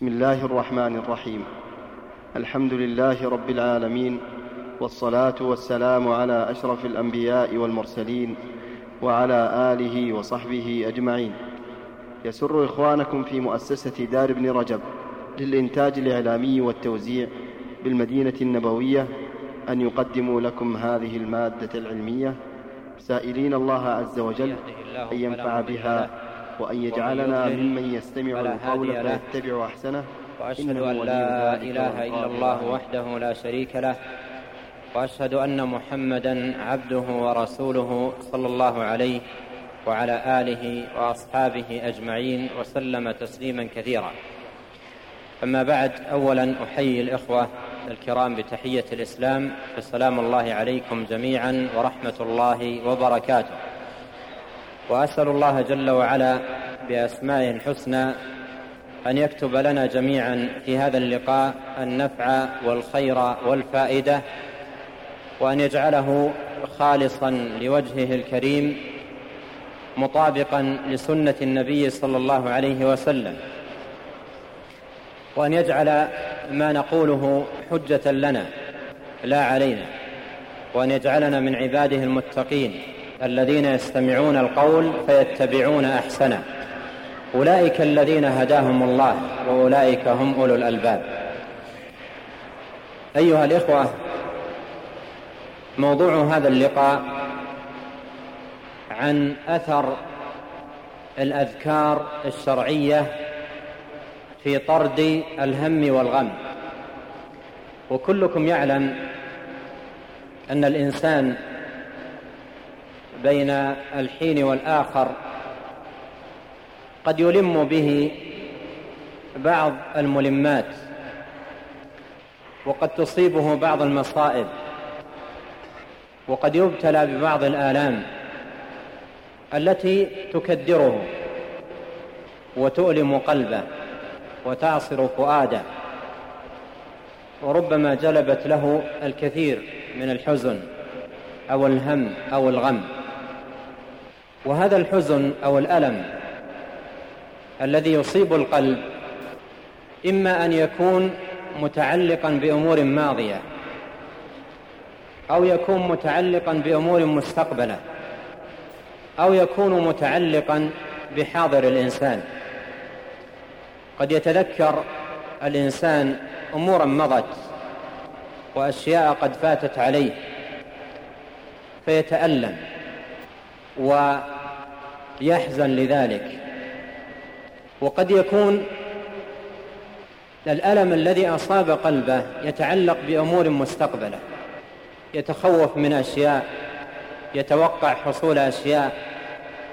بسم الله الرحمن الرحيم. الحمد لله رب العالمين والصلاة والسلام على أشرف الأنبياء والمرسلين وعلى آله وصحبه أجمعين. يسر إخوانكم في مؤسسة دار ابن رجب للإنتاج الإعلامي والتوزيع بالمدينة النبوية أن يقدموا لكم هذه المادة العلمية. سائلين الله عز وجل أن ينفع بها وأن يجعلنا ممن يستمع القول فيتبع أحسنه. وأشهد أن لا إله إلا الله وحده لا شريك له. وأشهد أن محمدا عبده ورسوله صلى الله عليه وعلى آله وأصحابه أجمعين وسلم تسليما كثيرا. أما بعد أولا أحيي الإخوة الكرام بتحية الإسلام فسلام الله عليكم جميعا ورحمة الله وبركاته. وأسأل الله جل وعلا بأسمائه الحسنى أن يكتب لنا جميعا في هذا اللقاء النفع والخير والفائدة وأن يجعله خالصا لوجهه الكريم مطابقا لسنة النبي صلى الله عليه وسلم وأن يجعل ما نقوله حجة لنا لا علينا وأن يجعلنا من عباده المتقين. الذين يستمعون القول فيتبعون أحسنه. أولئك الذين هداهم الله وأولئك هم أولو الألباب. أيها الإخوة موضوع هذا اللقاء عن أثر الأذكار الشرعية في طرد الهم والغم. وكلكم يعلم أن الإنسان بين الحين والآخر قد يلم به بعض الملمات وقد تصيبه بعض المصائب وقد يبتلى ببعض الآلام التي تكدره وتؤلم قلبه وتعصر فؤاده وربما جلبت له الكثير من الحزن أو الهم أو الغم وهذا الحزن أو الألم الذي يصيب القلب إما أن يكون متعلقا بأمور ماضية أو يكون متعلقا بأمور مستقبلة أو يكون متعلقا بحاضر الإنسان. قد يتذكر الإنسان امورا مضت وأشياء قد فاتت عليه فيتألم. ويحزن لذلك. وقد يكون الألم الذي أصاب قلبه يتعلق بأمور مستقبلة يتخوف من أشياء يتوقع حصول أشياء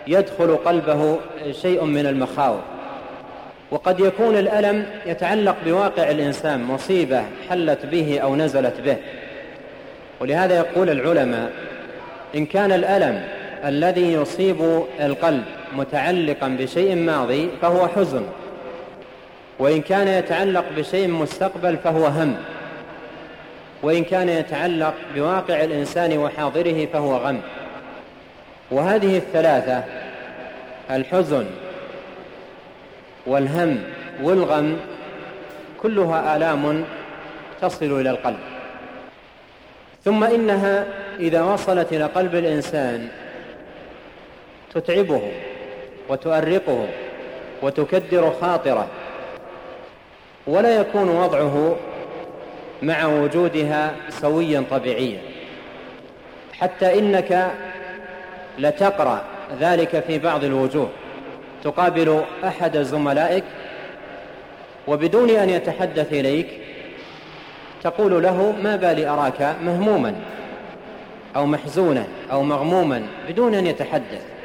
يدخل قلبه شيء من المخاوف. وقد يكون الألم يتعلق بواقع الإنسان مصيبة حلت به أو نزلت به. ولهذا يقول العلماء إن كان الألم الذي يصيب القلب متعلقا بشيء ماضي فهو حزن. وإن كان يتعلق بشيء مستقبل فهو هم. وإن كان يتعلق بواقع الإنسان وحاضره فهو غم. وهذه الثلاثة الحزن والهم والغم كلها آلام تصل إلى القلب. ثم إنها إذا وصلت إلى قلب الإنسان تتعبه وتؤرقه وتكدر خاطره ولا يكون وضعه مع وجودها سويا طبيعيا. حتى إنك لتقرأ ذلك في بعض الوجوه. تقابل أحد زملائك وبدون أن يتحدث إليك تقول له ما بالي أراك مهموما أو محزونا أو مغموما بدون أن يتحدث.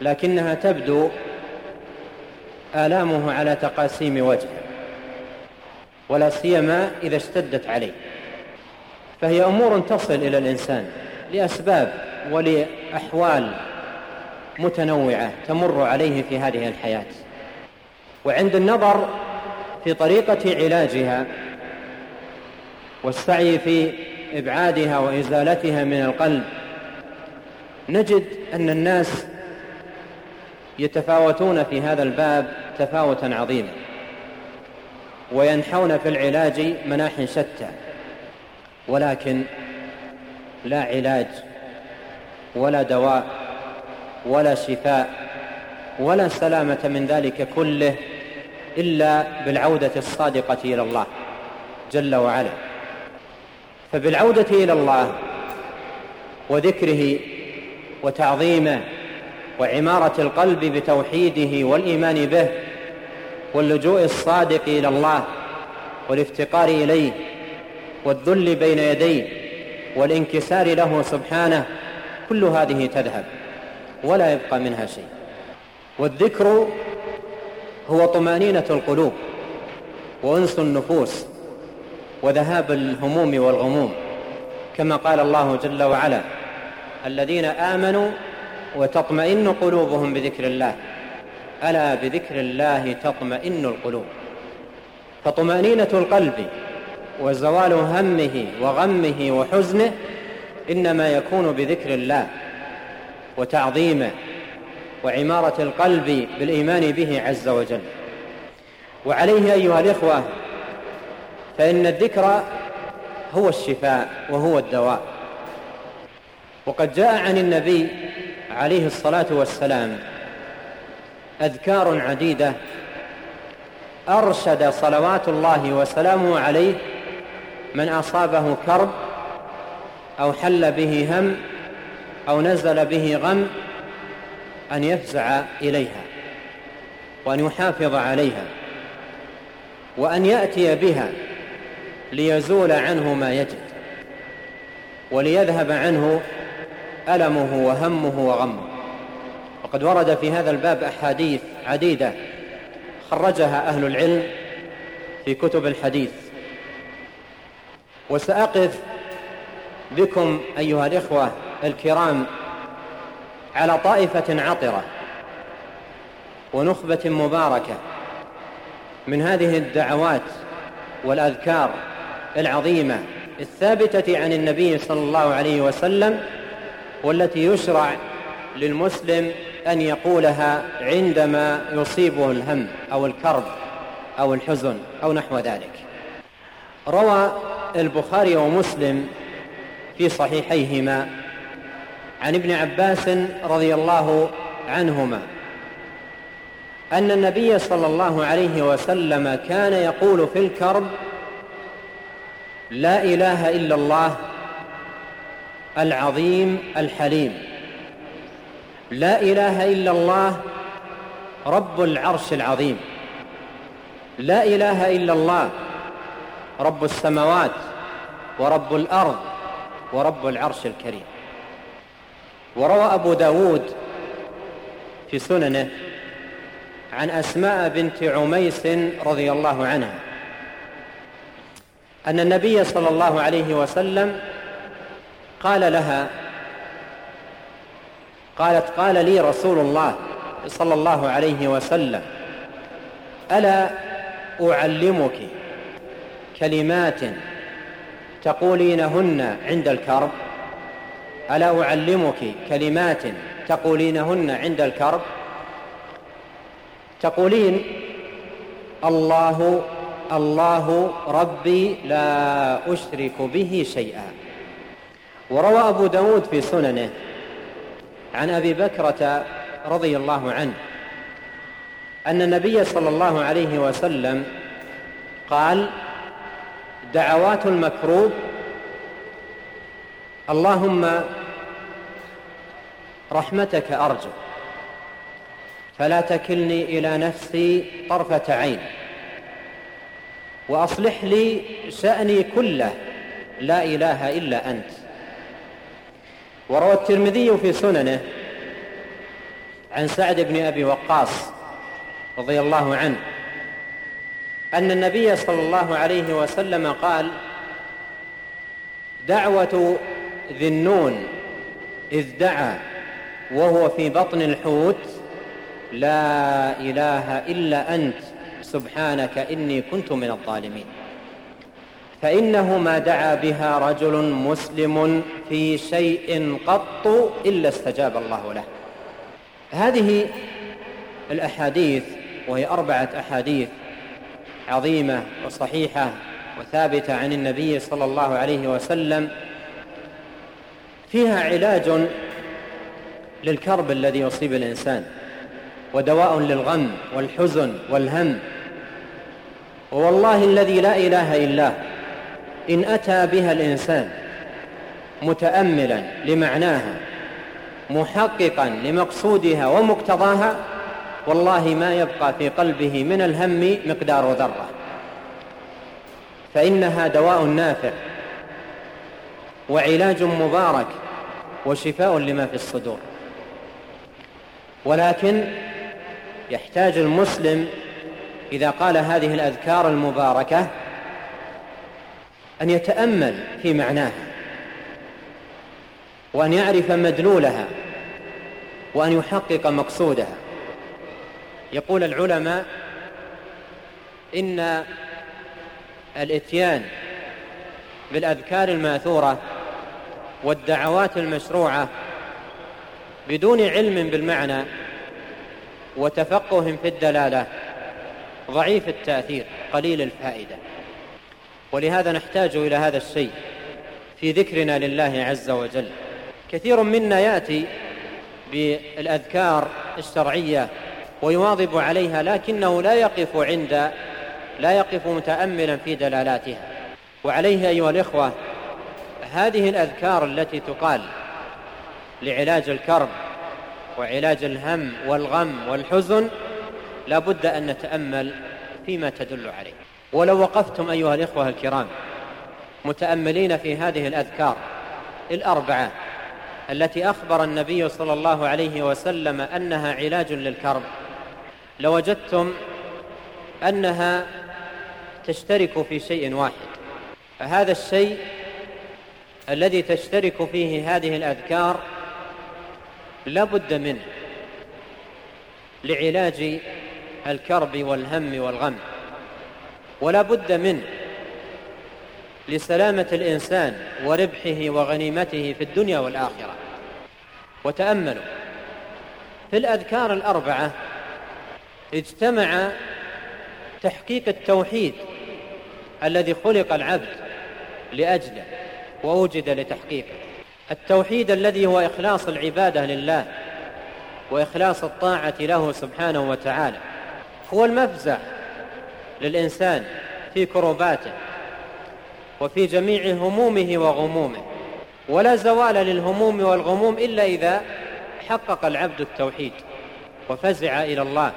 لكنها تبدو آلامه على تقاسيم وجهه ولا سيما إذا اشتدت عليه. فهي أمور تصل إلى الإنسان لأسباب ولأحوال متنوعة تمر عليه في هذه الحياة. وعند النظر في طريقة علاجها والسعي في إبعادها وإزالتها من القلب نجد أن الناس يتفاوتون في هذا الباب تفاوتا عظيما وينحون في العلاج مناح شتى ولكن لا علاج ولا دواء ولا شفاء ولا سلامة من ذلك كله إلا بالعودة الصادقة إلى الله جل وعلا. فبالعودة إلى الله وذكره وتعظيمه وعمارة القلب بتوحيده والإيمان به واللجوء الصادق إلى الله والافتقار إليه والذل بين يديه والانكسار له سبحانه كل هذه تذهب ولا يبقى منها شيء. والذكر هو طمأنينة القلوب وأنس النفوس وذهاب الهموم والغموم كما قال الله جل وعلا الذين آمنوا وتطمئن قلوبهم بذكر الله. ألا بذكر الله تطمئن القلوب. فطمأنينة القلب وزوال همه وغمه وحزنه إنما يكون بذكر الله وتعظيمه وعمارة القلب بالإيمان به عز وجل. وعليه أيها الإخوة فإن الذكر هو الشفاء وهو الدواء. وقد جاء عن النبي عليه الصلاة والسلام أذكار عديدة أرشد صلوات الله وسلامه عليه من أصابه كرب أو حل به هم أو نزل به غم أن يفزع إليها وأن يحافظ عليها وأن يأتي بها ليزول عنه ما يجد وليذهب عنه ألمه وهمه وغمه. وقد ورد في هذا الباب أحاديث عديدة خرجها أهل العلم في كتب الحديث. وسأقف بكم أيها الإخوة الكرام على طائفة عطرة ونخبة مباركة من هذه الدعوات والأذكار العظيمة الثابتة عن النبي صلى الله عليه وسلم والتي يشرع للمسلم أن يقولها عندما يصيبه الهم أو الكرب أو الحزن أو نحو ذلك. روى البخاري ومسلم في صحيحيهما عن ابن عباس رضي الله عنهما أن النبي صلى الله عليه وسلم كان يقول في الكرب لا إله إلا الله العظيم الحليم. لا إله إلا الله رب العرش العظيم. لا إله إلا الله رب السماوات ورب الأرض ورب العرش الكريم. وروى أبو داود في سننه عن أسماء بنت عميس رضي الله عنها أن النبي صلى الله عليه وسلم قال لها قالت قال لي رسول الله صلى الله عليه وسلم ألا أعلمك كلمات تقولينهن عند الكرب؟ ألا أعلمك كلمات تقولينهن عند الكرب؟ تقولين الله الله ربي لا أشرك به شيئا. وروى أبو داود في سننه عن أبي بكرة رضي الله عنه أن النبي صلى الله عليه وسلم قال دعوات المكروب اللهم رحمتك أرجو فلا تكلني إلى نفسي طرفة عين وأصلح لي شأني كله لا إله إلا أنت. وروى الترمذي في سننه عن سعد بن أبي وقاص رضي الله عنه أن النبي صلى الله عليه وسلم قال دعوة ذي النون إذ دعا وهو في بطن الحوت لا إله إلا أنت سبحانك إني كنت من الظالمين. فإنه ما دعا بها رجل مسلم في شيء قط إلا استجاب الله له. هذه الأحاديث وهي أربعة أحاديث عظيمة وصحيحة وثابتة عن النبي صلى الله عليه وسلم فيها علاج للكرب الذي يصيب الإنسان ودواء للغم والحزن والهم. ووالله الذي لا إله إلا إن أتى بها الإنسان متأملا لمعناها محققا لمقصودها ومقتضاها والله ما يبقى في قلبه من الهم مقدار ذرة. فإنها دواء نافع وعلاج مبارك وشفاء لما في الصدور. ولكن يحتاج المسلم إذا قال هذه الأذكار المباركة أن يتأمل في معناها وأن يعرف مدلولها وأن يحقق مقصودها. يقول العلماء إن الإتيان بالأذكار الماثورة والدعوات المشروعة بدون علم بالمعنى وتفقه في الدلالة ضعيف التأثير قليل الفائدة. ولهذا نحتاج إلى هذا الشيء في ذكرنا لله عز وجل. كثير منا يأتي بالأذكار الشرعية ويواظب عليها لكنه لا يقف عند لا يقف متأملا في دلالاتها. وعليه أيها الإخوة هذه الأذكار التي تقال لعلاج الكرب وعلاج الهم والغم والحزن لا بد أن نتأمل فيما تدل عليه. ولو وقفتم أيها الإخوة الكرام متأملين في هذه الأذكار الأربعة التي أخبر النبي صلى الله عليه وسلم أنها علاج للكرب لوجدتم أنها تشترك في شيء واحد. هذا الشيء الذي تشترك فيه هذه الأذكار لا بد منه لعلاج الكرب والهم والغم. ولا بد منه لسلامة الإنسان وربحه وغنيمته في الدنيا والآخرة. وتأملوا. في الأذكار الأربعة اجتمع تحقيق التوحيد الذي خلق العبد لأجله ووجد لتحقيقه. التوحيد الذي هو إخلاص العبادة لله وإخلاص الطاعة له سبحانه وتعالى. هو المفزع للإنسان في كرباته وفي جميع همومه وغمومه. ولا زوال للهموم والغموم إلا إذا حقق العبد التوحيد وفزع إلى الله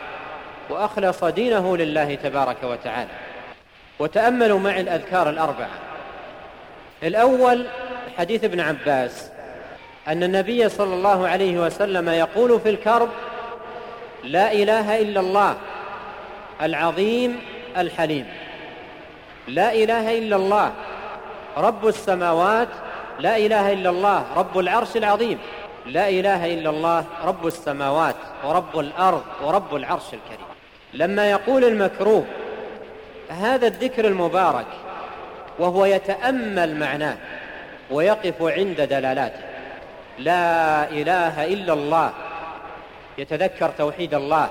وأخلص دينه لله تبارك وتعالى. وتأملوا معي الأذكار الأربعة. الأول حديث ابن عباس أن النبي صلى الله عليه وسلم يقول في الكرب لا إله إلا الله العظيم الحليم. لا إله إلا الله رب السماوات لا إله إلا الله رب العرش العظيم. لا إله إلا الله رب السماوات ورب الأرض ورب العرش الكريم. لما يقول المكروه هذا الذكر المبارك وهو يتأمل معناه ويقف عند دلالاته. لا إله إلا الله يتذكر توحيد الله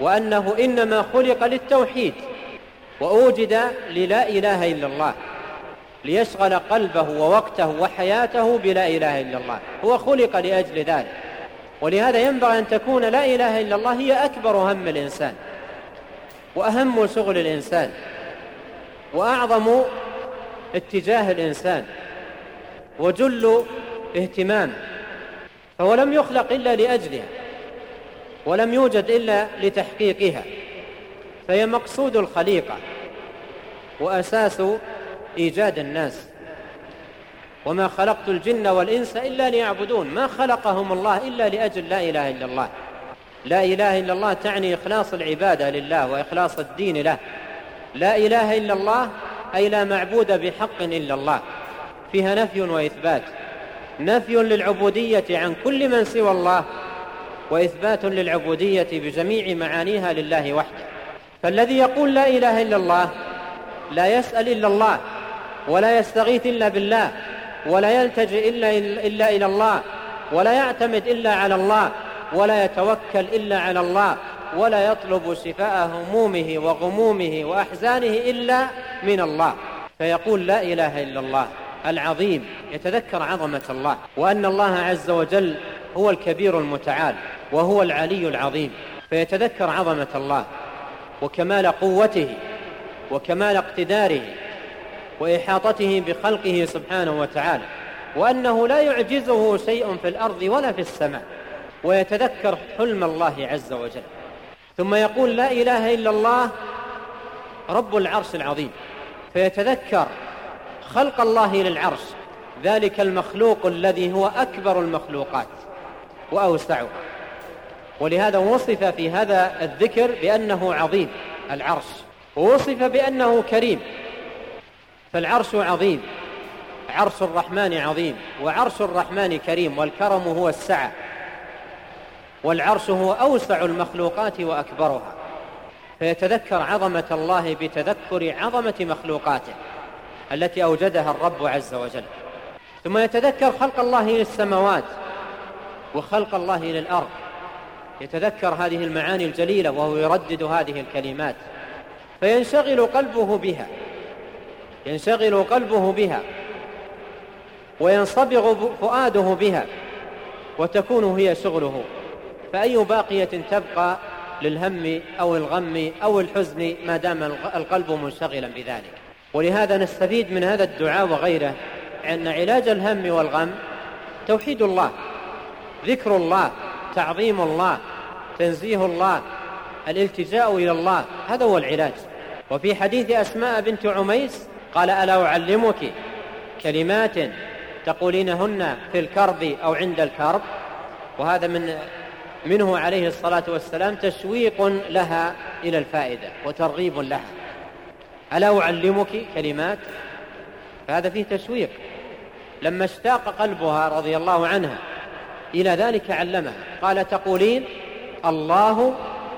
وأنه إنما خلق للتوحيد وأوجد للا إله إلا الله ليشغل قلبه ووقته وحياته بلا إله إلا الله. هو خلق لأجل ذلك. ولهذا ينبغي أن تكون لا إله إلا الله هي أكبر هم الإنسان وأهم شغل الإنسان وأعظم اتجاه الإنسان وجل اهتمام فهو لم يخلق إلا لأجلها. ولم يوجد إلا لتحقيقها فهي مقصود الخليقة وأساس إيجاد الناس. وما خلقت الجن والإنس إلا ليعبدون ما خلقهم الله إلا لأجل لا إله إلا الله. لا إله إلا الله تعني إخلاص العبادة لله وإخلاص الدين له. لا إله إلا الله أي لا معبود بحق إلا الله. فيها نفي وإثبات. نفي للعبودية عن كل من سوى الله وإثبات للعبودية بجميع معانيها لله وحده. فالذي يقول لا إله إلا الله لا يسأل إلا الله ولا يستغيث إلا بالله ولا يلتجئ إلا, إلا إلى الله ولا يعتمد إلا على الله ولا يتوكل إلا على الله ولا يطلب شفاء همومه وغمومه وأحزانه إلا من الله. فيقول لا إله إلا الله العظيم يتذكر عظمة الله وأن الله عز وجل هو الكبير المتعال. وهو العلي العظيم فيتذكر عظمة الله وكمال قوته وكمال اقتداره وإحاطته بخلقه سبحانه وتعالى وأنه لا يعجزه شيء في الأرض ولا في السماء ويتذكر حلم الله عز وجل. ثم يقول لا إله إلا الله رب العرش العظيم فيتذكر خلق الله للعرش ذلك المخلوق الذي هو أكبر المخلوقات وأوسعها ولهذا وصف في هذا الذكر بأنه عظيم العرش. ووصف بأنه كريم. فالعرش عظيم. عرش الرحمن عظيم. وعرش الرحمن كريم والكرم هو السعة. والعرش هو أوسع المخلوقات وأكبرها. فيتذكر عظمة الله بتذكر عظمة مخلوقاته التي أوجدها الرب عز وجل. ثم يتذكر خلق الله للسماوات وخلق الله للأرض. يتذكر هذه المعاني الجليلة وهو يردد هذه الكلمات. فينشغل قلبه بها. ينشغل قلبه بها. وينصبغ فؤاده بها. وتكون هي شغله. فأي باقية تبقى للهم أو الغم أو الحزن ما دام القلب منشغلا بذلك. ولهذا نستفيد من هذا الدعاء وغيره أن علاج الهم والغم توحيد الله ذكر الله تعظيم الله تنزيه الله الالتجاء إلى الله هذا هو العلاج. وفي حديث أسماء بنت عميس قال ألا أعلمك كلمات تقولينهن في الكرب أو عند الكرب؟ وهذا من منه عليه الصلاة والسلام تشويق لها إلى الفائدة وترغيب لها. ألا أعلمك كلمات؟ فهذا فيه تشويق لما اشتاق قلبها رضي الله عنها إلى ذلك علمها. قال تقولين الله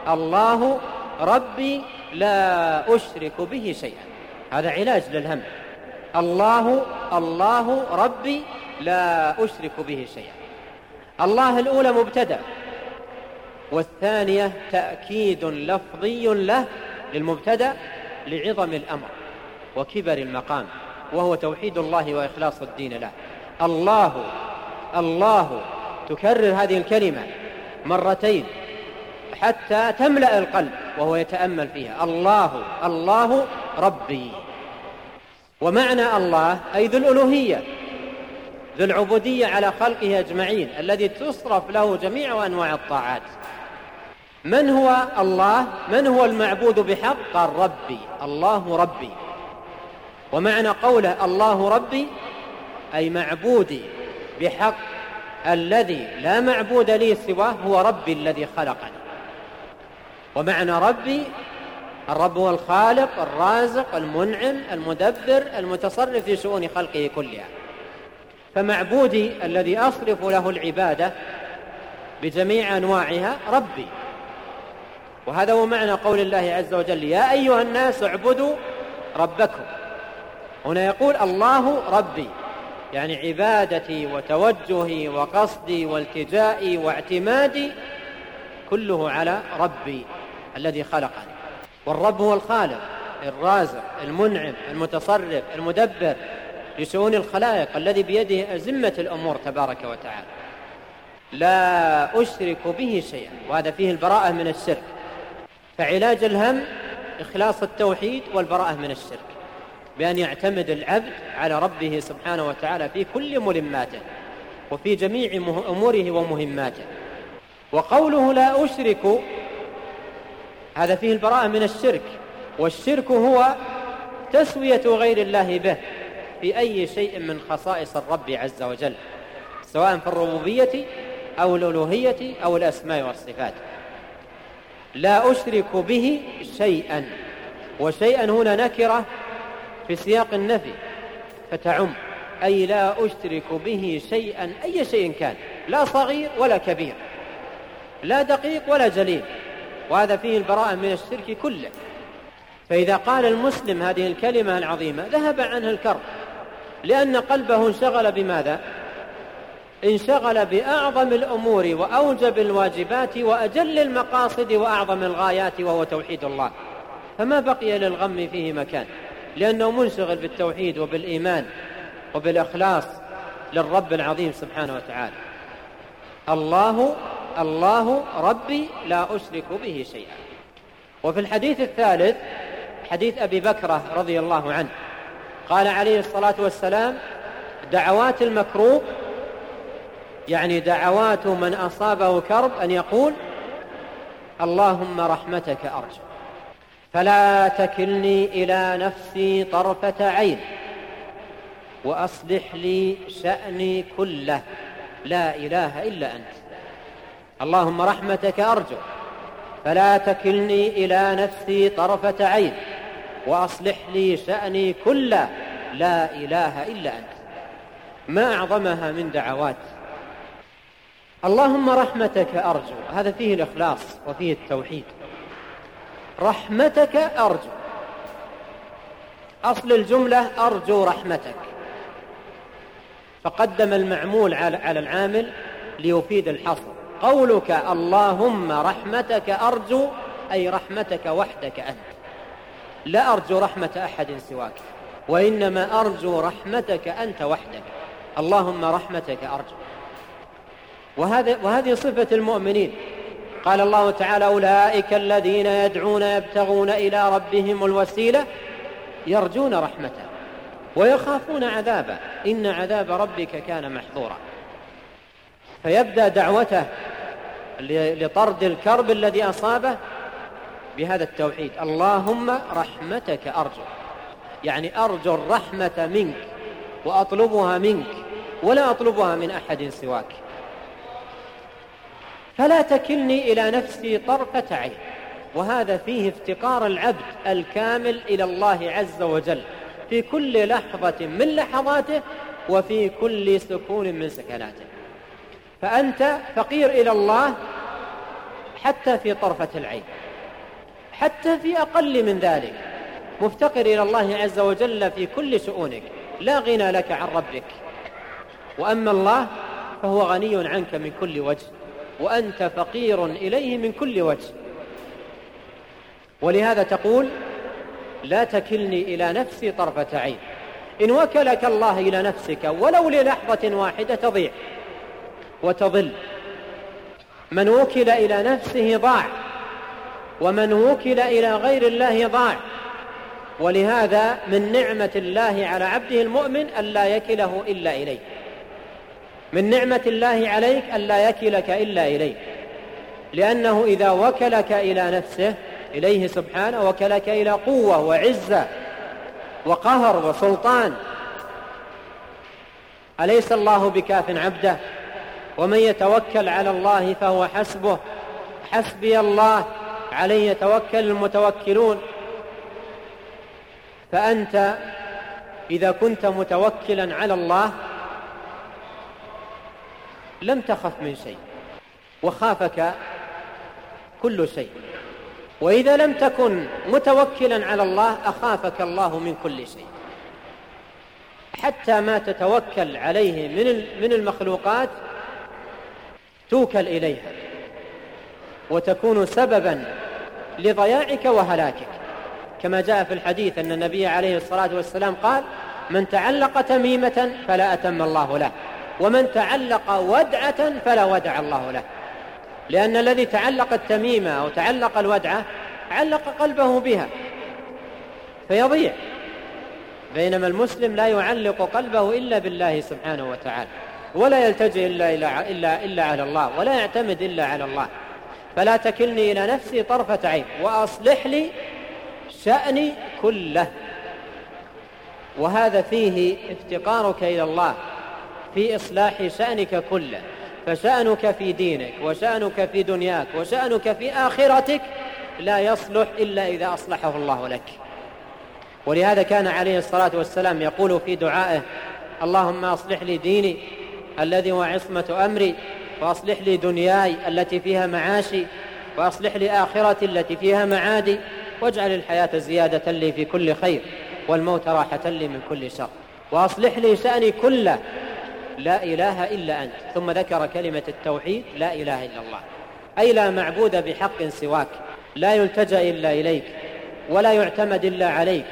الله ربي لا أشرك به شيئا. هذا علاج للهم. الله الله ربي لا أشرك به شيئا. الله الأولى مبتدأ والثانية تأكيد لفظي له للمبتدأ لعظم الأمر وكبر المقام وهو توحيد الله وإخلاص الدين له. الله الله تكرر هذه الكلمة مرتين حتى تملأ القلب وهو يتأمل فيها. الله الله ربي. ومعنى الله أي ذو الألوهية ذو العبودية على خلقه أجمعين الذي تصرف له جميع أنواع الطاعات. من هو الله؟ من هو المعبود بحق؟ قال ربي الله ربي. ومعنى قوله الله ربي أي معبودي بحق الذي لا معبود لي سواه هو ربي الذي خلقني. ومعنى ربي الرب هو الخالق الرازق المنعم المدبر المتصرف في شؤون خلقه كلها. فمعبودي الذي أصرف له العبادة بجميع أنواعها ربي. وهذا هو معنى قول الله عز وجل يا أيها الناس اعبدوا ربكم. هنا يقول الله ربي. يعني عبادتي وتوجهي وقصدي والتجائي واعتمادي كله على ربي الذي خلقني. والرب هو الخالق الرازق المنعم المتصرف المدبر لشؤون الخلائق الذي بيده أزمة الأمور تبارك وتعالى. لا أشرك به شيئا وهذا فيه البراءة من الشرك. فعلاج الهم إخلاص التوحيد والبراءة من الشرك. بأن يعتمد العبد على ربه سبحانه وتعالى في كل ملماته وفي جميع أموره ومهماته. وقوله لا أشرك هذا فيه البراءة من الشرك والشرك هو تسوية غير الله به في أي شيء من خصائص الرب عز وجل سواء في الربوبية أو الألوهية أو الأسماء والصفات. لا أشرك به شيئا وشيئا هنا نكرة في سياق النفي فتعم. أي لا أشرك به شيئا أي شيء كان. لا صغير ولا كبير لا دقيق ولا جليل. وهذا فيه البراءة من الشرك كله. فإذا قال المسلم هذه الكلمة العظيمة ذهب عنه الكرب. لأن قلبه انشغل بماذا؟ انشغل بأعظم الأمور وأوجب الواجبات وأجل المقاصد وأعظم الغايات وهو توحيد الله. فما بقي للغم فيه مكان. لأنه منشغل بالتوحيد وبالإيمان وبالإخلاص للرب العظيم سبحانه وتعالى. الله الله ربي لا أشرك به شيئا. وفي الحديث الثالث حديث أبي بكرة رضي الله عنه قال عليه الصلاة والسلام دعوات المكروب يعني دعوات من أصابه كرب أن يقول اللهم رحمتك أرجو. فلا تكلني إلى نفسي طرفة عين وأصلح لي شأني كله. لا إله إلا أنت. اللهم رحمتك أرجو. فلا تكلني إلى نفسي طرفة عين وأصلح لي شأني كله. لا إله إلا أنت. ما أعظمها من دعوات. اللهم رحمتك أرجو. هذا فيه الإخلاص وفيه التوحيد. رحمتك أرجو. أصل الجملة أرجو رحمتك. فقدم المعمول على العامل ليفيد الحصر. قولك اللهم رحمتك أرجو أي رحمتك وحدك أنت. لا أرجو رحمة أحد سواك وإنما أرجو رحمتك أنت وحدك. اللهم رحمتك أرجو. وهذه صفة المؤمنين. قال الله تعالى أولئك الذين يدعون يبتغون إلى ربهم الوسيلة يرجون رحمته ويخافون عذابه. إن عذاب ربك كان محظورا. فيبدأ دعوته لطرد الكرب الذي أصابه بهذا التوحيد. اللهم رحمتك أرجو. يعني أرجو الرحمة منك وأطلبها منك ولا أطلبها من أحد سواك. فلا تكلني إلى نفسي طرفة عين. وهذا فيه افتقار العبد الكامل إلى الله عز وجل في كل لحظة من لحظاته وفي كل سكون من سكناته. فأنت فقير إلى الله حتى في طرفة العين حتى في أقل من ذلك. مفتقر إلى الله عز وجل في كل شؤونك لا غنى لك عن ربك. وأما الله فهو غني عنك من كل وجه. وأنت فقير إليه من كل وجه. ولهذا تقول لا تكلني إلى نفسي طرفة عين. إن وكلك الله إلى نفسك ولو للحظة واحدة تضيع وتضل. من وكل إلى نفسه ضاع ومن وكل إلى غير الله ضاع. ولهذا من نعمة الله على عبده المؤمن ألا يكله إلا إليه. من نعمة الله عليك ألا يكلك إلا إليه لأنه إذا وكلك إلى نفسه إليه سبحانه وكلك إلى قوة وعزة وقهر وسلطان. أليس الله بكاف عبده؟ ومن يتوكل على الله فهو حسبه. حسبي الله عليه يتوكل المتوكلون. فأنت إذا كنت متوكلا على الله لم تخف من شيء وخافك كل شيء. وإذا لم تكن متوكلا على الله أخافك الله من كل شيء. حتى ما تتوكل عليه من من المخلوقات توكل إليها. وتكون سببا لضياعك وهلاكك. كما جاء في الحديث أن النبي عليه الصلاة والسلام قال من تعلق تميمة فلا أتم الله له. ومن تعلق ودعة فلا ودع الله له. لأن الذي تعلق التميمة أو تعلق الودعة علق قلبه بها. فيضيع. بينما المسلم لا يعلق قلبه إلا بالله سبحانه وتعالى ولا يلتجئ إلا, إلا, إلا, إلا على الله ولا يعتمد إلا على الله. فلا تكلني إلى نفسي طرفة عين وأصلح لي شأني كله. وهذا فيه افتقارك إلى الله. في إصلاح شأنك كله. فشأنك في دينك وشأنك في دنياك وشأنك في آخرتك لا يصلح إلا إذا أصلحه الله لك. ولهذا كان عليه الصلاة والسلام يقول في دعائه اللهم أصلح لي ديني الذي هو عصمة أمري وأصلح لي دنياي التي فيها معاشي وأصلح لي آخرتي التي فيها معادي واجعل الحياة زيادة لي في كل خير والموت راحة لي من كل شر وأصلح لي شأني كله لا إله إلا أنت. ثم ذكر كلمة التوحيد لا إله إلا الله. أي لا معبود بحق سواك. لا يلتجأ إلا إليك ولا يعتمد إلا عليك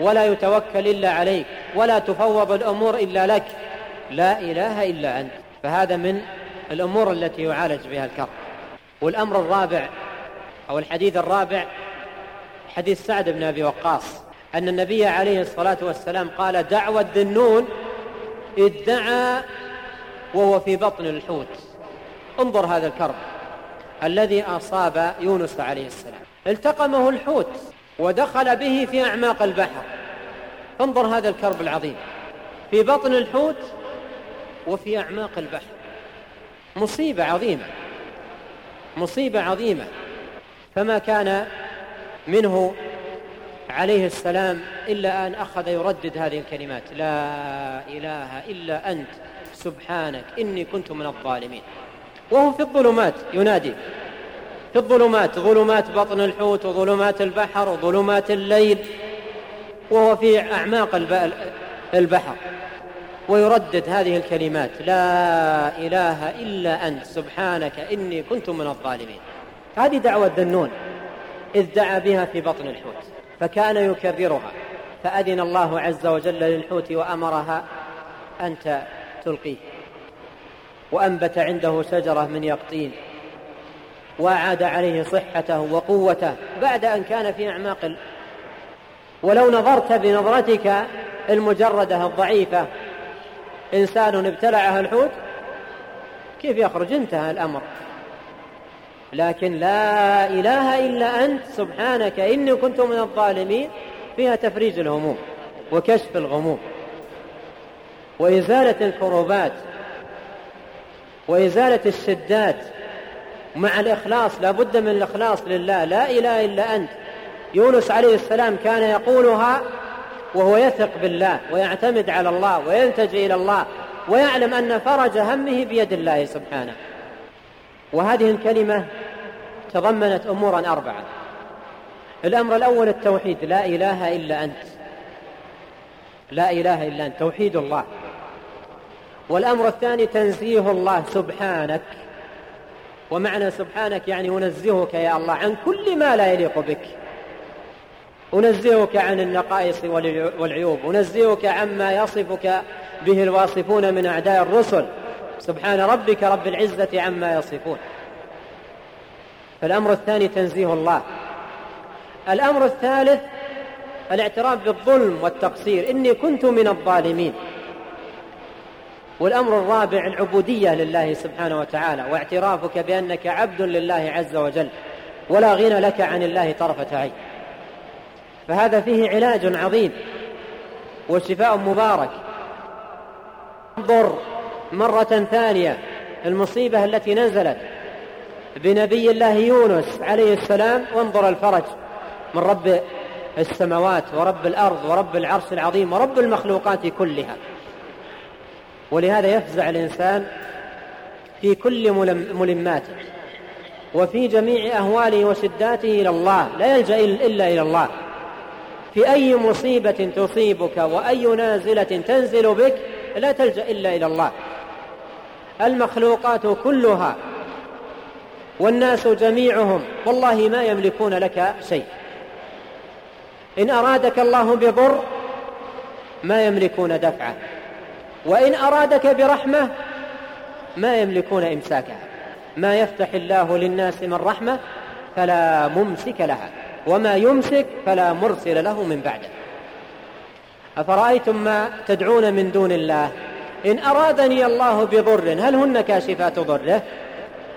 ولا يتوكل إلا عليك ولا تفوض الأمور إلا لك. لا إله إلا أنت. فهذا من الأمور التي يعالج بها الكرب. والأمر الرابع أو الحديث الرابع حديث سعد بن أبي وقاص أن النبي عليه الصلاة والسلام قال دعوة ذنون ادعى وهو في بطن الحوت. انظر هذا الكرب الذي أصاب يونس عليه السلام. التقمه الحوت ودخل به في أعماق البحر. انظر هذا الكرب العظيم. في بطن الحوت وفي أعماق البحر. مصيبة عظيمة. مصيبة عظيمة. فما كان منه عليه السلام إلا أن أخذ يردد هذه الكلمات. لا إله إلا أنت سبحانك إني كنت من الظالمين. وهو في الظلمات ينادي. في الظلمات ظلمات بطن الحوت وظلمات البحر وظلمات الليل. وهو في أعماق البحر. ويردد هذه الكلمات. لا إله إلا أنت سبحانك إني كنت من الظالمين. هذه دعوة ذنون إذ دعا بها في بطن الحوت. فكان يكررها. فأذن الله عز وجل للحوت وأمرها أن تلقيه. وأنبت عنده شجرة من يقطين. وأعاد عليه صحته وقوته بعد أن كان في أعماق ولو نظرت بنظرتك المجردة الضعيفة إنسان ابتلعه الحوت كيف يخرج؟ انتهى الأمر. لكن لا إله إلا أنت سبحانك إني كنت من الظالمين. فيها تفريج الهموم وكشف الغموم وإزالة الكروبات وإزالة الشدات. مع الإخلاص لا بد من الإخلاص لله. لا إله إلا أنت. يونس عليه السلام كان يقولها وهو يثق بالله ويعتمد على الله ويلتجئ إلى الله ويعلم أن فرج همه بيد الله سبحانه. وهذه الكلمة تضمنت أمورا أربعة. الأمر الأول التوحيد لا إله إلا أنت. لا إله إلا أنت توحيد الله. والأمر الثاني تنزيه الله سبحانك. ومعنى سبحانك يعني أنزهك يا الله عن كل ما لا يليق بك. أنزهك عن النقائص والعيوب أنزهك عما يصفك به الواصفون من أعداء الرسل. سبحان ربك رب العزة عما يصفون. فالأمر الثاني تنزيه الله. الأمر الثالث الاعتراف بالظلم والتقصير. إني كنت من الظالمين. والأمر الرابع العبودية لله سبحانه وتعالى واعترافك بأنك عبد لله عز وجل ولا غنى لك عن الله طرفة عين. فهذا فيه علاج عظيم وشفاء مبارك. انظر مرة ثانية المصيبة التي نزلت بنبي الله يونس عليه السلام. وانظر الفرج من رب السماوات ورب الأرض ورب العرش العظيم ورب المخلوقات كلها. ولهذا يفزع الإنسان في كل ملماته وفي جميع أهواله وشداته إلى الله لا يلجأ إلا إلى الله. في أي مصيبة تصيبك وأي نازلة تنزل بك لا تلجأ إلا إلى الله. المخلوقات كلها والناس جميعهم والله ما يملكون لك شيء. إن أرادك الله بضر ما يملكون دفعه وإن أرادك برحمة ما يملكون إمساكها. ما يفتح الله للناس من رحمة فلا ممسك لها وما يمسك فلا مرسل له من بعده. أفرأيتم ما تدعون من دون الله؟ إن أرادني الله بضر هل هن كاشفات ضره؟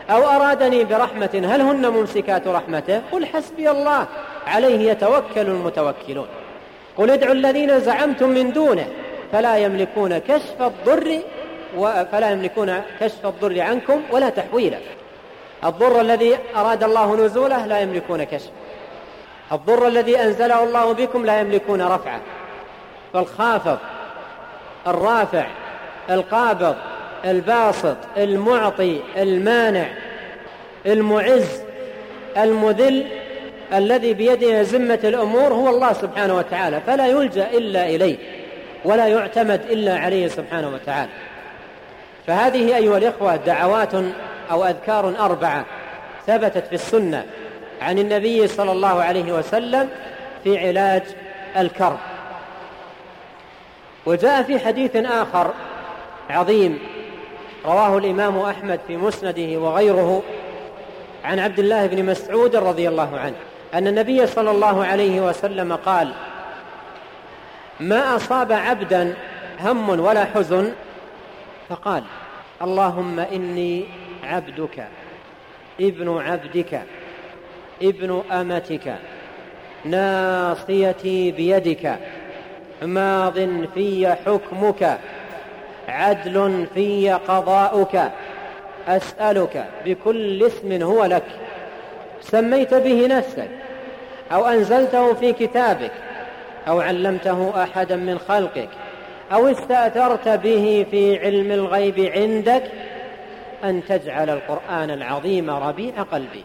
أو أرادني برحمة هل هن ممسكات رحمته؟ قل حسبي الله عليه يتوكل المتوكلون. قل ادعوا الذين زعمتم من دونه فلا يملكون كشف الضر فلا يملكون كشف الضر عنكم ولا تحويله. الضر الذي أراد الله نزوله لا يملكون كشف الضر الذي أنزله الله بكم لا يملكون رفعه. فالخافض الرافع القابض الباسط المعطي المانع المعز المذل الذي بيده ذمة الأمور هو الله سبحانه وتعالى فلا يلجأ إلا إليه ولا يعتمد إلا عليه سبحانه وتعالى. فهذه أيها الإخوة دعوات أو أذكار أربعة ثبتت في السنة عن النبي صلى الله عليه وسلم في علاج الكرب. وجاء في حديث آخر عظيم. رواه الإمام أحمد في مسنده وغيره عن عبد الله بن مسعود رضي الله عنه أن النبي صلى الله عليه وسلم قال ما أصاب عبدا هم ولا حزن؟ فقال اللهم إني عبدك ابن عبدك ابن أمتك ناصيتي بيدك ماض في حكمك عدل في قضاؤك. أسألك بكل اسم هو لك. سميت به نفسك. أو أنزلته في كتابك. أو علمته أحدا من خلقك. أو استأثرت به في علم الغيب عندك. أن تجعل القرآن العظيم ربيع قلبي.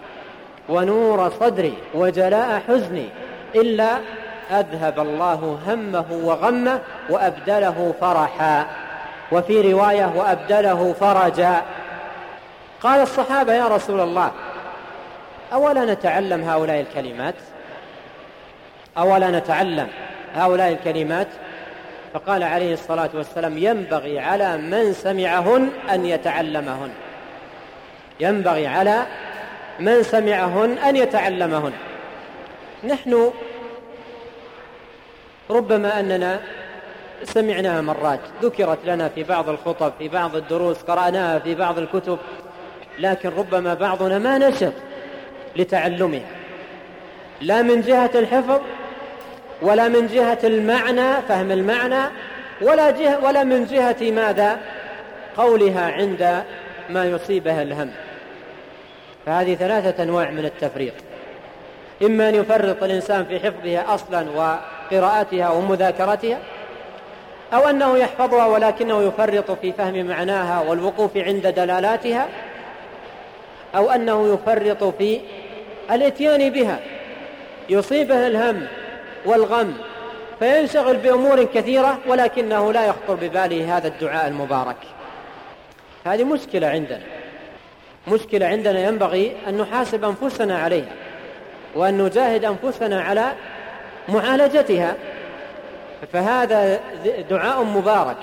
ونور صدري. وجلاء حزني. إلا أذهب الله همه وغمه وأبدله فرحا. وفي رواية وأبدله فرجا. قال الصحابة يا رسول الله أولا نتعلم هؤلاء الكلمات؟ أولا نتعلم هؤلاء الكلمات؟ فقال عليه الصلاة والسلام ينبغي على من سمعهن أن يتعلمهن. ينبغي على من سمعهن أن يتعلمهن. نحن ربما أننا سمعناها مرات ذكرت لنا في بعض الخطب في بعض الدروس قرأناها في بعض الكتب لكن ربما بعضنا ما نشط لتعلمها. لا من جهة الحفظ ولا من جهة المعنى فهم المعنى ولا, جهة ولا من جهة ماذا؟ قولها عند ما يصيبها الهم. فهذه ثلاثة أنواع من التفريط إما أن يفرط الإنسان في حفظها أصلا وقراءتها ومذاكرتها أو أنه يحفظها ولكنه يفرط في فهم معناها والوقوف عند دلالاتها أو أنه يفرط في الإتيان بها. يصيبه الهم والغم فينشغل بأمور كثيرة ولكنه لا يخطر بباله هذا الدعاء المبارك. هذه مشكلة عندنا. مشكلة عندنا ينبغي أن نحاسب أنفسنا عليها وأن نجاهد أنفسنا على معالجتها. فهذا دعاء مبارك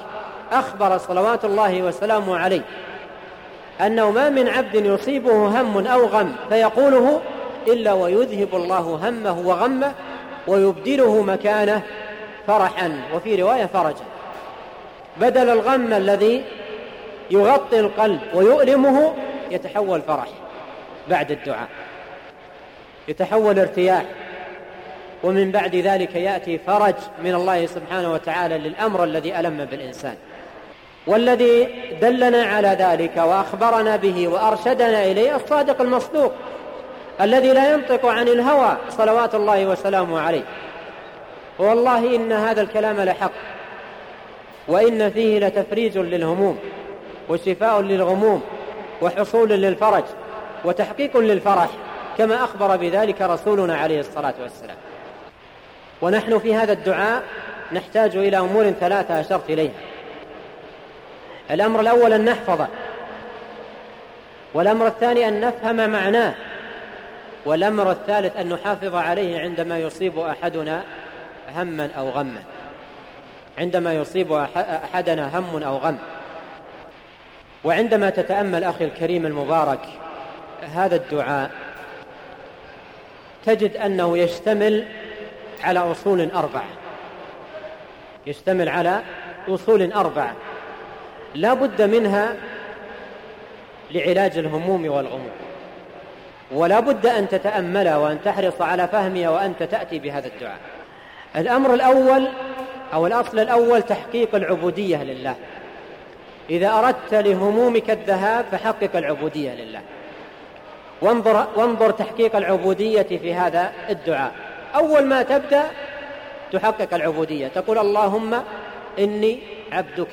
أخبر صلوات الله وسلامه عليه. أنه ما من عبد يصيبه هم أو غم فيقوله إلا ويذهب الله همه وغمه ويبدله مكانه فرحا. وفي رواية فرجا بدل الغم الذي يغطي القلب ويؤلمه يتحول فرح بعد الدعاء. يتحول ارتياح. ومن بعد ذلك يأتي فرج من الله سبحانه وتعالى للأمر الذي ألم بالإنسان والذي دلنا على ذلك وأخبرنا به وأرشدنا إليه الصادق المصدوق الذي لا ينطق عن الهوى صلوات الله وسلامه عليه. والله إن هذا الكلام لحق وإن فيه لتفريج للهموم وشفاء للغموم وحصول للفرج وتحقيق للفرح كما أخبر بذلك رسولنا عليه الصلاة والسلام. ونحن في هذا الدعاء نحتاج إلى أمور ثلاثة أشرت إليها. الأمر الأول أن نحفظه. والأمر الثاني أن نفهم معناه. والأمر الثالث أن نحافظ عليه عندما يصيب أحدنا هما أو غما. عندما يصيب أحدنا هم أو غم. وعندما تتأمل أخي الكريم المبارك هذا الدعاء تجد أنه يشتمل على أصول أربعة. يشتمل على أصول أربعة. لا بد منها لعلاج الهموم والغموم. ولا بد أن تتأملها وأن تحرص على فهمها وأنت تأتي بهذا الدعاء. الأمر الأول أو الأصل الأول تحقيق العبودية لله. إذا أردت لهمومك الذهاب فحقق العبودية لله. وانظر, وانظر تحقيق العبودية في هذا الدعاء. أول ما تبدأ تحقق العبودية. تقول اللهم إني عبدك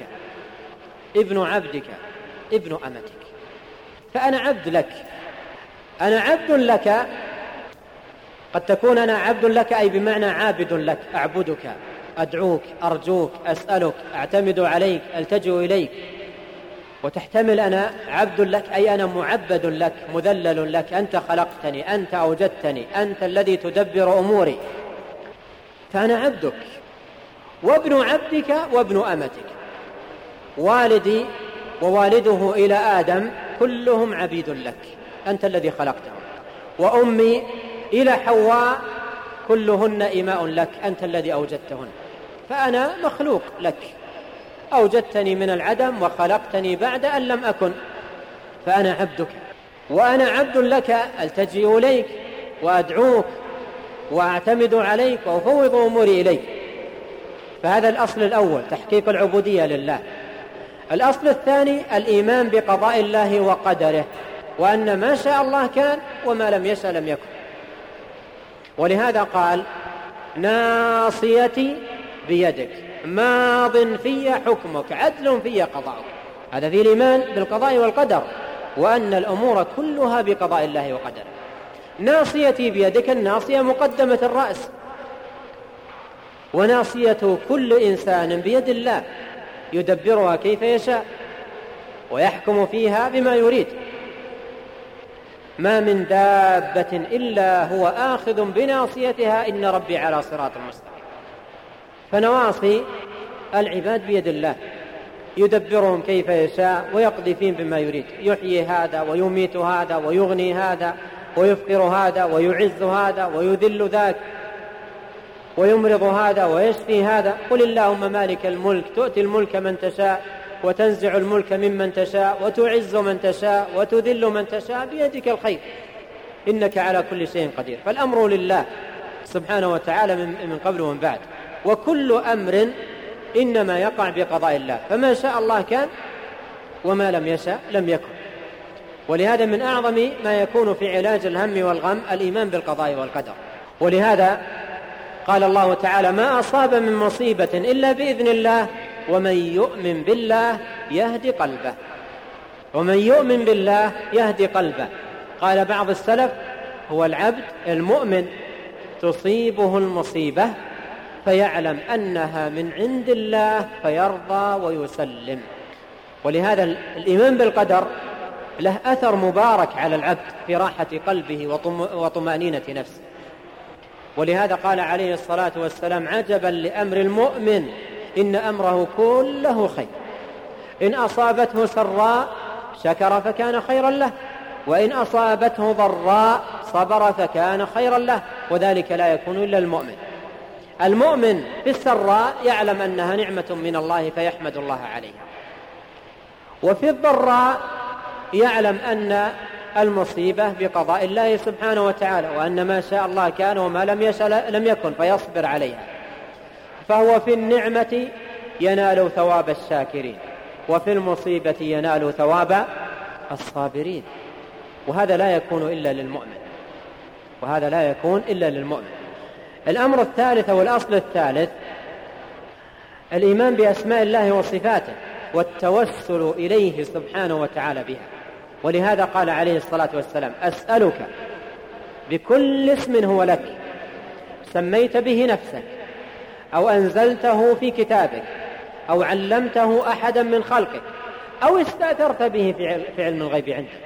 ابن عبدك ابن أمتك. فأنا عبد لك. أنا عبد لك. قد تكون أنا عبد لك أي بمعنى عابد لك. أعبدك أدعوك أرجوك أسألك أعتمد عليك ألتجئ إليك. وتحتمل أنا عبد لك أي أنا معبد لك مذلل لك أنت خلقتني أنت أوجدتني أنت الذي تدبر أموري. فأنا عبدك وابن عبدك وابن أمتك. والدي ووالده إلى آدم كلهم عبيد لك أنت الذي خلقتهم. وأمي إلى حواء كلهن إماء لك أنت الذي أوجدتهن. فأنا مخلوق لك. أوجدتني من العدم وخلقتني بعد أن لم أكن فأنا عبدك وأنا عبد لك ألتجئ إليك وأدعوك وأعتمد عليك وأفوض أموري إليك. فهذا الأصل الأول تحقيق العبودية لله. الأصل الثاني الإيمان بقضاء الله وقدره وأن ما شاء الله كان وما لم يشاء لم يكن. ولهذا قال ناصيتي بيدك. ماض في حكمك عدل في قضاؤك هذا في الإيمان بالقضاء والقدر وأن الأمور كلها بقضاء الله وقدره. ناصيتي بيدك الناصية مقدمة الرأس. وناصية كل إنسان بيد الله يدبرها كيف يشاء ويحكم فيها بما يريد. ما من دابة إلا هو آخذ بناصيتها إن ربي على صراط مستقيم. فنواصي العباد بيد الله. يدبرهم كيف يشاء ويقضي فيهم بما يريد. يحيي هذا ويميت هذا ويغني هذا ويفقر هذا ويعز هذا ويذل ذاك ويمرض هذا ويشفي هذا. قل اللهم مالك الملك. تؤتي الملك من تشاء وتنزع الملك ممن تشاء وتعز من تشاء وتذل من تشاء بيدك الخير. إنك على كل شيء قدير. فالأمر لله سبحانه وتعالى من قبل ومن بعد. وكل أمر إنما يقع بقضاء الله. فما شاء الله كان وما لم يشاء لم يكن. ولهذا من أعظم ما يكون في علاج الهم والغم الإيمان بالقضاء والقدر. ولهذا قال الله تعالى ما أصاب من مصيبة إلا بإذن الله ومن يؤمن بالله يهدي قلبه. ومن يؤمن بالله يهدي قلبه. قال بعض السلف هو العبد المؤمن تصيبه المصيبة فيعلم أنها من عند الله فيرضى ويسلم. ولهذا الإيمان بالقدر له أثر مبارك على العبد في راحة قلبه وطمأنينة نفسه. ولهذا قال عليه الصلاة والسلام عجبا لأمر المؤمن إن أمره كله خير. إن أصابته سراء شكر فكان خيرا له وإن أصابته ضراء صبر فكان خيرا له وذلك لا يكون إلا المؤمن. المؤمن في السراء يعلم أنها نعمة من الله فيحمد الله عليها. وفي الضراء يعلم أن المصيبة بقضاء الله سبحانه وتعالى وأن ما شاء الله كان وما لم يشاء لم يكن فيصبر عليها. فهو في النعمة ينال ثواب الشاكرين وفي المصيبة ينال ثواب الصابرين. وهذا لا يكون إلا للمؤمن. وهذا لا يكون إلا للمؤمن. الأمر الثالث أو الأصل الثالث الإيمان بأسماء الله وصفاته والتوسل إليه سبحانه وتعالى بها. ولهذا قال عليه الصلاة والسلام أسألك بكل اسم هو لك سميت به نفسك أو أنزلته في كتابك أو علمته أحدا من خلقك أو استأثرت به في علم الغيب عندك.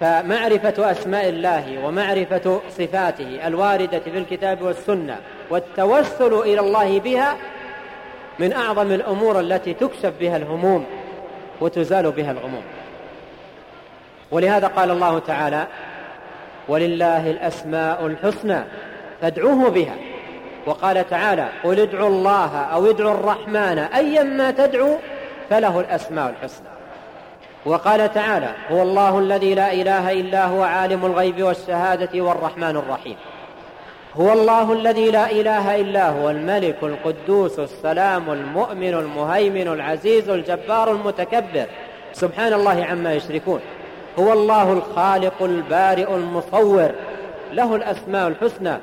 فمعرفة أسماء الله ومعرفة صفاته الواردة في الكتاب والسنة والتوسل إلى الله بها من أعظم الأمور التي تكشف بها الهموم وتزال بها الغموم. ولهذا قال الله تعالى ولله الأسماء الحسنى فادعوه بها وقال تعالى قل ادعوا الله أو ادعوا الرحمن أيما تدعو فله الأسماء الحسنى وقال تعالى هو الله الذي لا إله إلا هو عالم الغيب والشهادة والرحمن الرحيم. هو الله الذي لا إله إلا هو الملك القدوس السلام المؤمن المهيمن العزيز الجبار المتكبر. سبحان الله عما يشركون. هو الله الخالق البارئ المصور. له الأسماء الحسنى.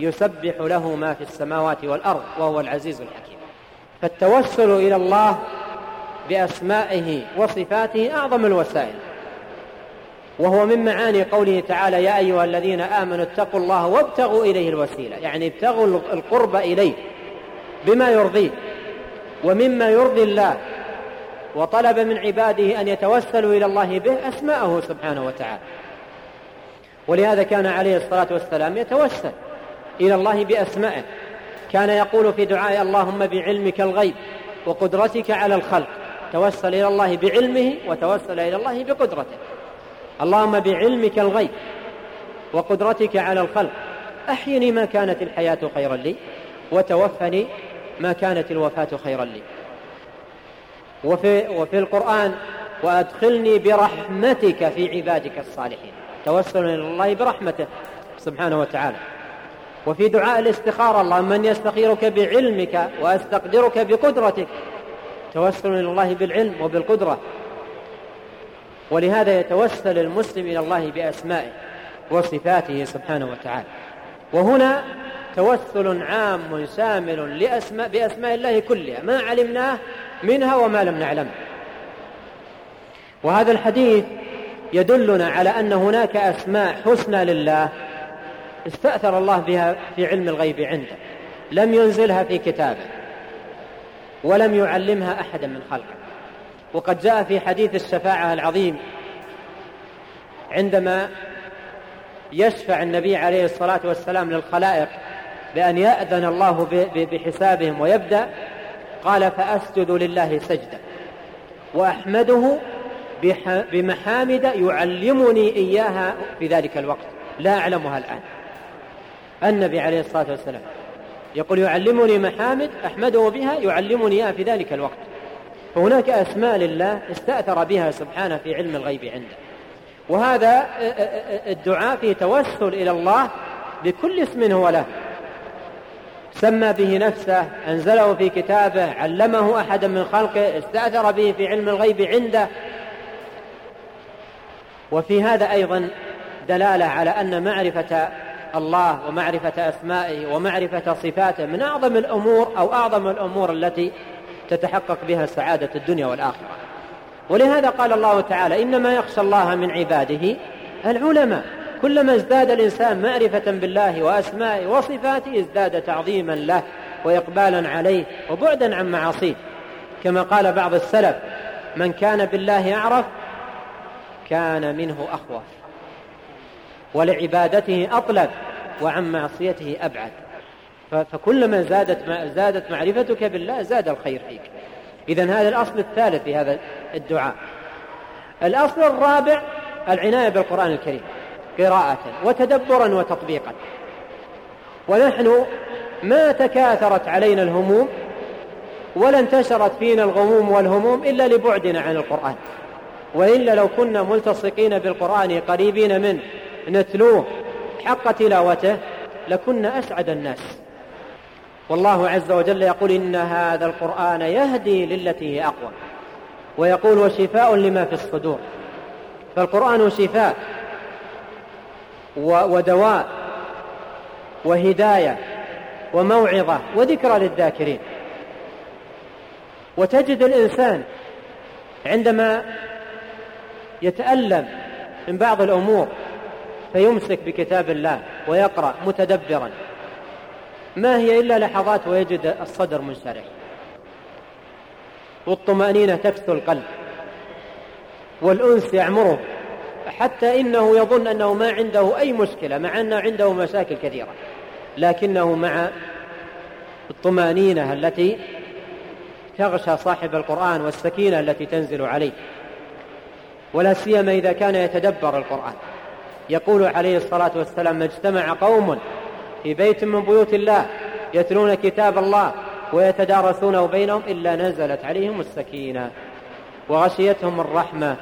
يسبح له ما في السماوات والأرض وهو العزيز الحكيم. فالتوسل إلى الله بأسمائه وصفاته أعظم الوسائل. وهو من معاني قوله تعالى يا أيها الذين آمنوا اتقوا الله وابتغوا إليه الوسيلة. يعني ابتغوا القرب إليه بما يرضيه ومما يرضي الله وطلب من عباده أن يتوسلوا إلى الله به أسماءه سبحانه وتعالى. ولهذا كان عليه الصلاة والسلام يتوسل إلى الله بأسمائه. كان يقول في دعاء اللهم بعلمك الغيب وقدرتك على الخلق توسل إلى الله بعلمه وتوسل إلى الله بقدرته. اللهم بعلمك الغيب وقدرتك على الخلق أحيني ما كانت الحياة خيرا لي وتوفني ما كانت الوفاة خيرا لي. وفي, وفي القرآن وأدخلني برحمتك في عبادك الصالحين. توسل إلى الله برحمته سبحانه وتعالى. وفي دعاء الاستخارة اللهم من يستخيرك بعلمك وأستقدرك بقدرتك توسل إلى الله بالعلم وبالقدرة. ولهذا يتوسل المسلم إلى الله بأسمائه وصفاته سبحانه وتعالى. وهنا توسل عام شامل لأسماء بأسماء الله كلها. ما علمناه منها وما لم نعلمه وهذا الحديث يدلنا على أن هناك أسماء حسنى لله استأثر الله بها في علم الغيب عنده. لم ينزلها في كتابه. ولم يعلمها أحدا من خلقه. وقد جاء في حديث الشفاعة العظيم عندما يشفع النبي عليه الصلاة والسلام للخلائق بأن يأذن الله بحسابهم ويبدأ قال فأسجد لله سجدة وأحمده بمحامد يعلمني إياها في ذلك الوقت. لا أعلمها الآن. النبي عليه الصلاة والسلام يقول يعلمني محامد أحمده بها يعلمني إياها في ذلك الوقت. فهناك أسماء لله استأثر بها سبحانه في علم الغيب عنده. وهذا الدعاء فيه توسل إلى الله بكل اسم هو له. سمى به نفسه أنزله في كتابه علمه أحدا من خلقه استأثر به في علم الغيب عنده. وفي هذا أيضا دلالة على أن معرفة الله ومعرفة أسمائه ومعرفة صفاته من أعظم الأمور أو أعظم الأمور التي تتحقق بها سعادة الدنيا والآخرة. ولهذا قال الله تعالى إنما يخشى الله من عباده العلماء. كلما ازداد الإنسان معرفة بالله وأسمائه وصفاته ازداد تعظيما له وإقبالا عليه وبعدا عن معاصيه. كما قال بعض السلف من كان بالله أعرف كان منه أخوف ولعبادته أطلب وعن معصيته أبعد. فكلما زادت زادت معرفتك بالله زاد الخير فيك. إذا هذا الأصل الثالث في هذا الدعاء. الأصل الرابع العناية بالقرآن الكريم قراءة وتدبرا وتطبيقا. ونحن ما تكاثرت علينا الهموم ولا انتشرت فينا الغموم والهموم إلا لبعدنا عن القرآن. وإلا لو كنا ملتصقين بالقرآن قريبين منه. نتلوه. حق تلاوته لكنا أسعد الناس. والله عز وجل يقول إن هذا القرآن يهدي للتي هي أقوى. ويقول وشفاء لما في الصدور. فالقرآن شفاء ودواء وهداية وموعظة وذكرى للذاكرين. وتجد الإنسان عندما يتألم من بعض الأمور فيمسك بكتاب الله ويقرأ متدبرا. ما هي إلا لحظات ويجد الصدر منشرح. والطمأنينة تكسو القلب. والأنس يعمره. حتى إنه يظن أنه ما عنده أي مشكلة مع أنه عنده مشاكل كثيرة. لكنه مع الطمأنينة التي تغشى صاحب القرآن والسكينة التي تنزل عليه. ولا سيما إذا كان يتدبر القرآن. يقول عليه الصلاة والسلام ما اجتمع قوم في بيت من بيوت الله يتلون كتاب الله ويتدارسونه بينهم إلا نزلت عليهم السكينة وغشيتهم الرحمة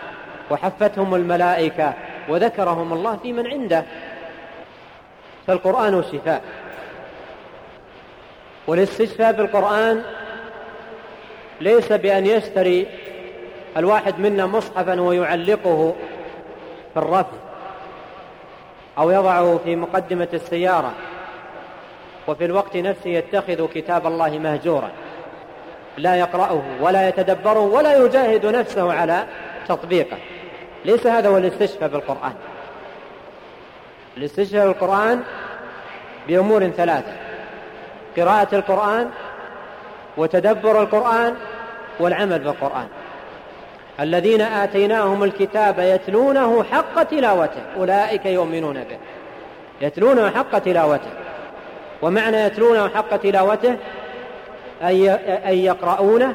وحفتهم الملائكة وذكرهم الله في من عنده. فالقرآن شفاء. والاستشفاء بالقرآن ليس بأن يشتري الواحد منا مصحفا ويعلقه في الرف. أو يضعه في مقدمة السيارة وفي الوقت نفسه يتخذ كتاب الله مهجورا. لا يقرأه ولا يتدبره ولا يجاهد نفسه على تطبيقه. ليس هذا هو الاستشفاء بالقرآن. الاستشفاء بالقرآن بأمور ثلاثة قراءة القرآن وتدبر القرآن والعمل بالقرآن. الذين آتيناهم الكتاب يتلونه حق تلاوته أولئك يؤمنون به. يتلونه حق تلاوته. ومعنى يتلونه حق تلاوته أن يقرؤونه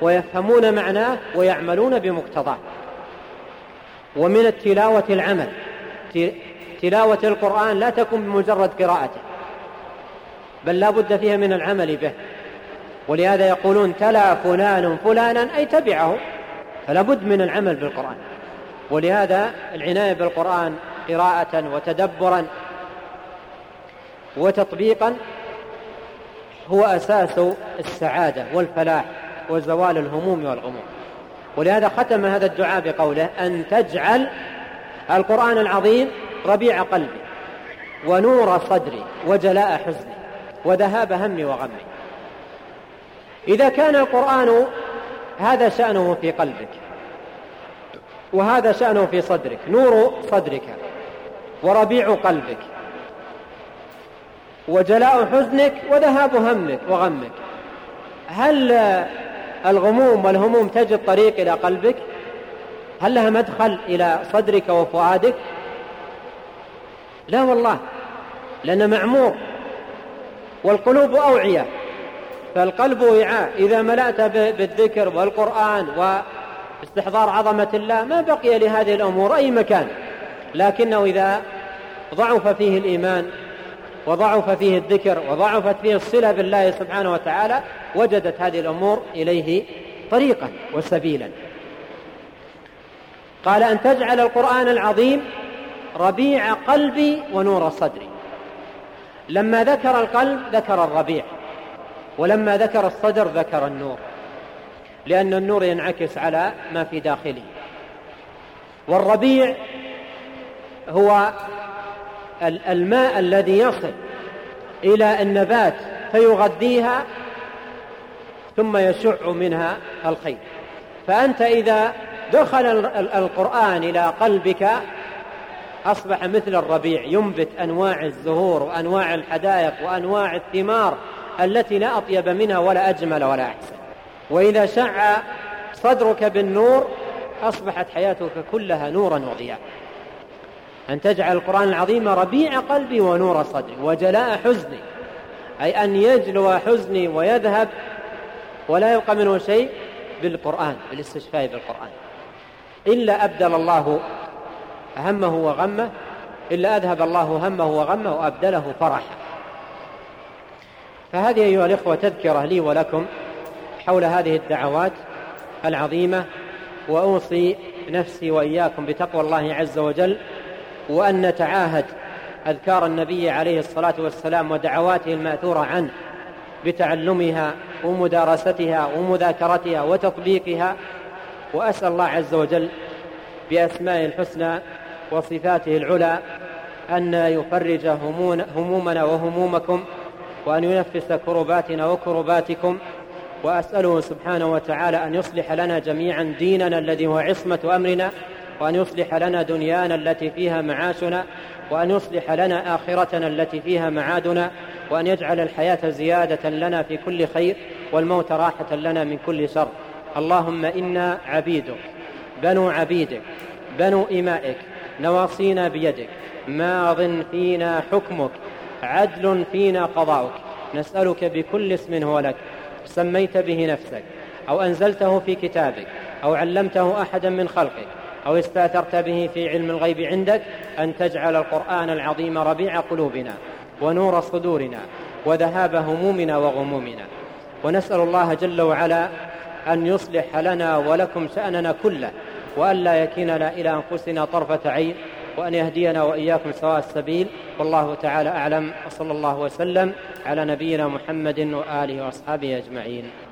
ويفهمون معناه ويعملون بمقتضاه. ومن التلاوة العمل. تلاوة القرآن لا تكون بمجرد قراءته بل لا بد فيها من العمل به. ولهذا يقولون تلا فلان فلانا أي تبعه؟ فلا بد من العمل بالقرآن. ولهذا العناية بالقرآن قراءة وتدبرا وتطبيقا هو أساس السعادة والفلاح وزوال الهموم والغموم. ولهذا ختم هذا الدعاء بقوله أن تجعل القرآن العظيم ربيع قلبي ونور صدري وجلاء حزني وذهاب همي وغمي. إذا كان القرآن هذا شأنه في قلبك. وهذا شأنه في صدرك. نور صدرك. وربيع قلبك. وجلاء حزنك وذهاب همك وغمك. هل الغموم والهموم تجد طريق إلى قلبك؟ هل لها مدخل إلى صدرك وفؤادك؟ لا والله لأن معمور والقلوب أوعية. فالقلب وعاء. إذا ملأت بالذكر والقرآن واستحضار عظمة الله ما بقي لهذه الأمور أي مكان. لكنه إذا ضعف فيه الإيمان وضعف فيه الذكر وضعفت فيه الصلة بالله سبحانه وتعالى وجدت هذه الأمور إليه طريقا وسبيلا. قال أن تجعل القرآن العظيم ربيع قلبي ونور صدري. لما ذكر القلب ذكر الربيع. ولما ذكر الصدر ذكر النور لأن النور ينعكس على ما في داخله. والربيع هو الماء الذي يصل إلى النبات فيغذيها ثم يشع منها الخير. فأنت إذا دخل القرآن إلى قلبك أصبح مثل الربيع ينبت أنواع الزهور وأنواع الحدائق وأنواع الثمار. التي لا أطيب منها ولا أجمل ولا أحسن. وإذا شع صدرك بالنور أصبحت حياتك كلها نورا وضياء. أن تجعل القرآن العظيم ربيع قلبي ونور صدري وجلاء حزني أي أن يجلو حزني ويذهب. ولا يبقى منه شيء بالقرآن بالاستشفاء بالقرآن. إلا أبدل الله همه وغمه إلا أذهب الله همه وغمه وأبدله فرحا. فهذه أيها الإخوة تذكرة لي ولكم حول هذه الدعوات العظيمة وأوصي نفسي وإياكم بتقوى الله عز وجل وأن نتعاهد أذكار النبي عليه الصلاة والسلام ودعواته المأثورة عنه بتعلمها ومدارستها ومذاكرتها وتطبيقها وأسأل الله عز وجل بأسمائه الحسنى وصفاته العلى أن يفرج همومنا وهمومكم وأن ينفس كرباتنا وكرباتكم وأسأله سبحانه وتعالى أن يصلح لنا جميعا ديننا الذي هو عصمة أمرنا وأن يصلح لنا دنيانا التي فيها معاشنا وأن يصلح لنا آخرتنا التي فيها معادنا وأن يجعل الحياة زيادة لنا في كل خير والموت راحة لنا من كل شر. اللهم إنا عبيدك بنو عبيدك بنو إمائك نواصينا بيدك ماض فينا حكمك عدل فينا قضاؤك. نسألك بكل اسم هو لك. سميت به نفسك أو أنزلته في كتابك أو علمته أحدا من خلقك أو استأثرت به في علم الغيب عندك أن تجعل القرآن العظيم ربيع قلوبنا ونور صدورنا وذهاب همومنا وغمومنا. ونسأل الله جل وعلا أن يصلح لنا ولكم شأننا كله وأن لا يكيننا إلى أنفسنا طرفة عين وأن يهدينا وإياكم سواء السبيل. والله تعالى أعلم. وصلى الله وسلم على نبينا محمد وآله وأصحابه أجمعين.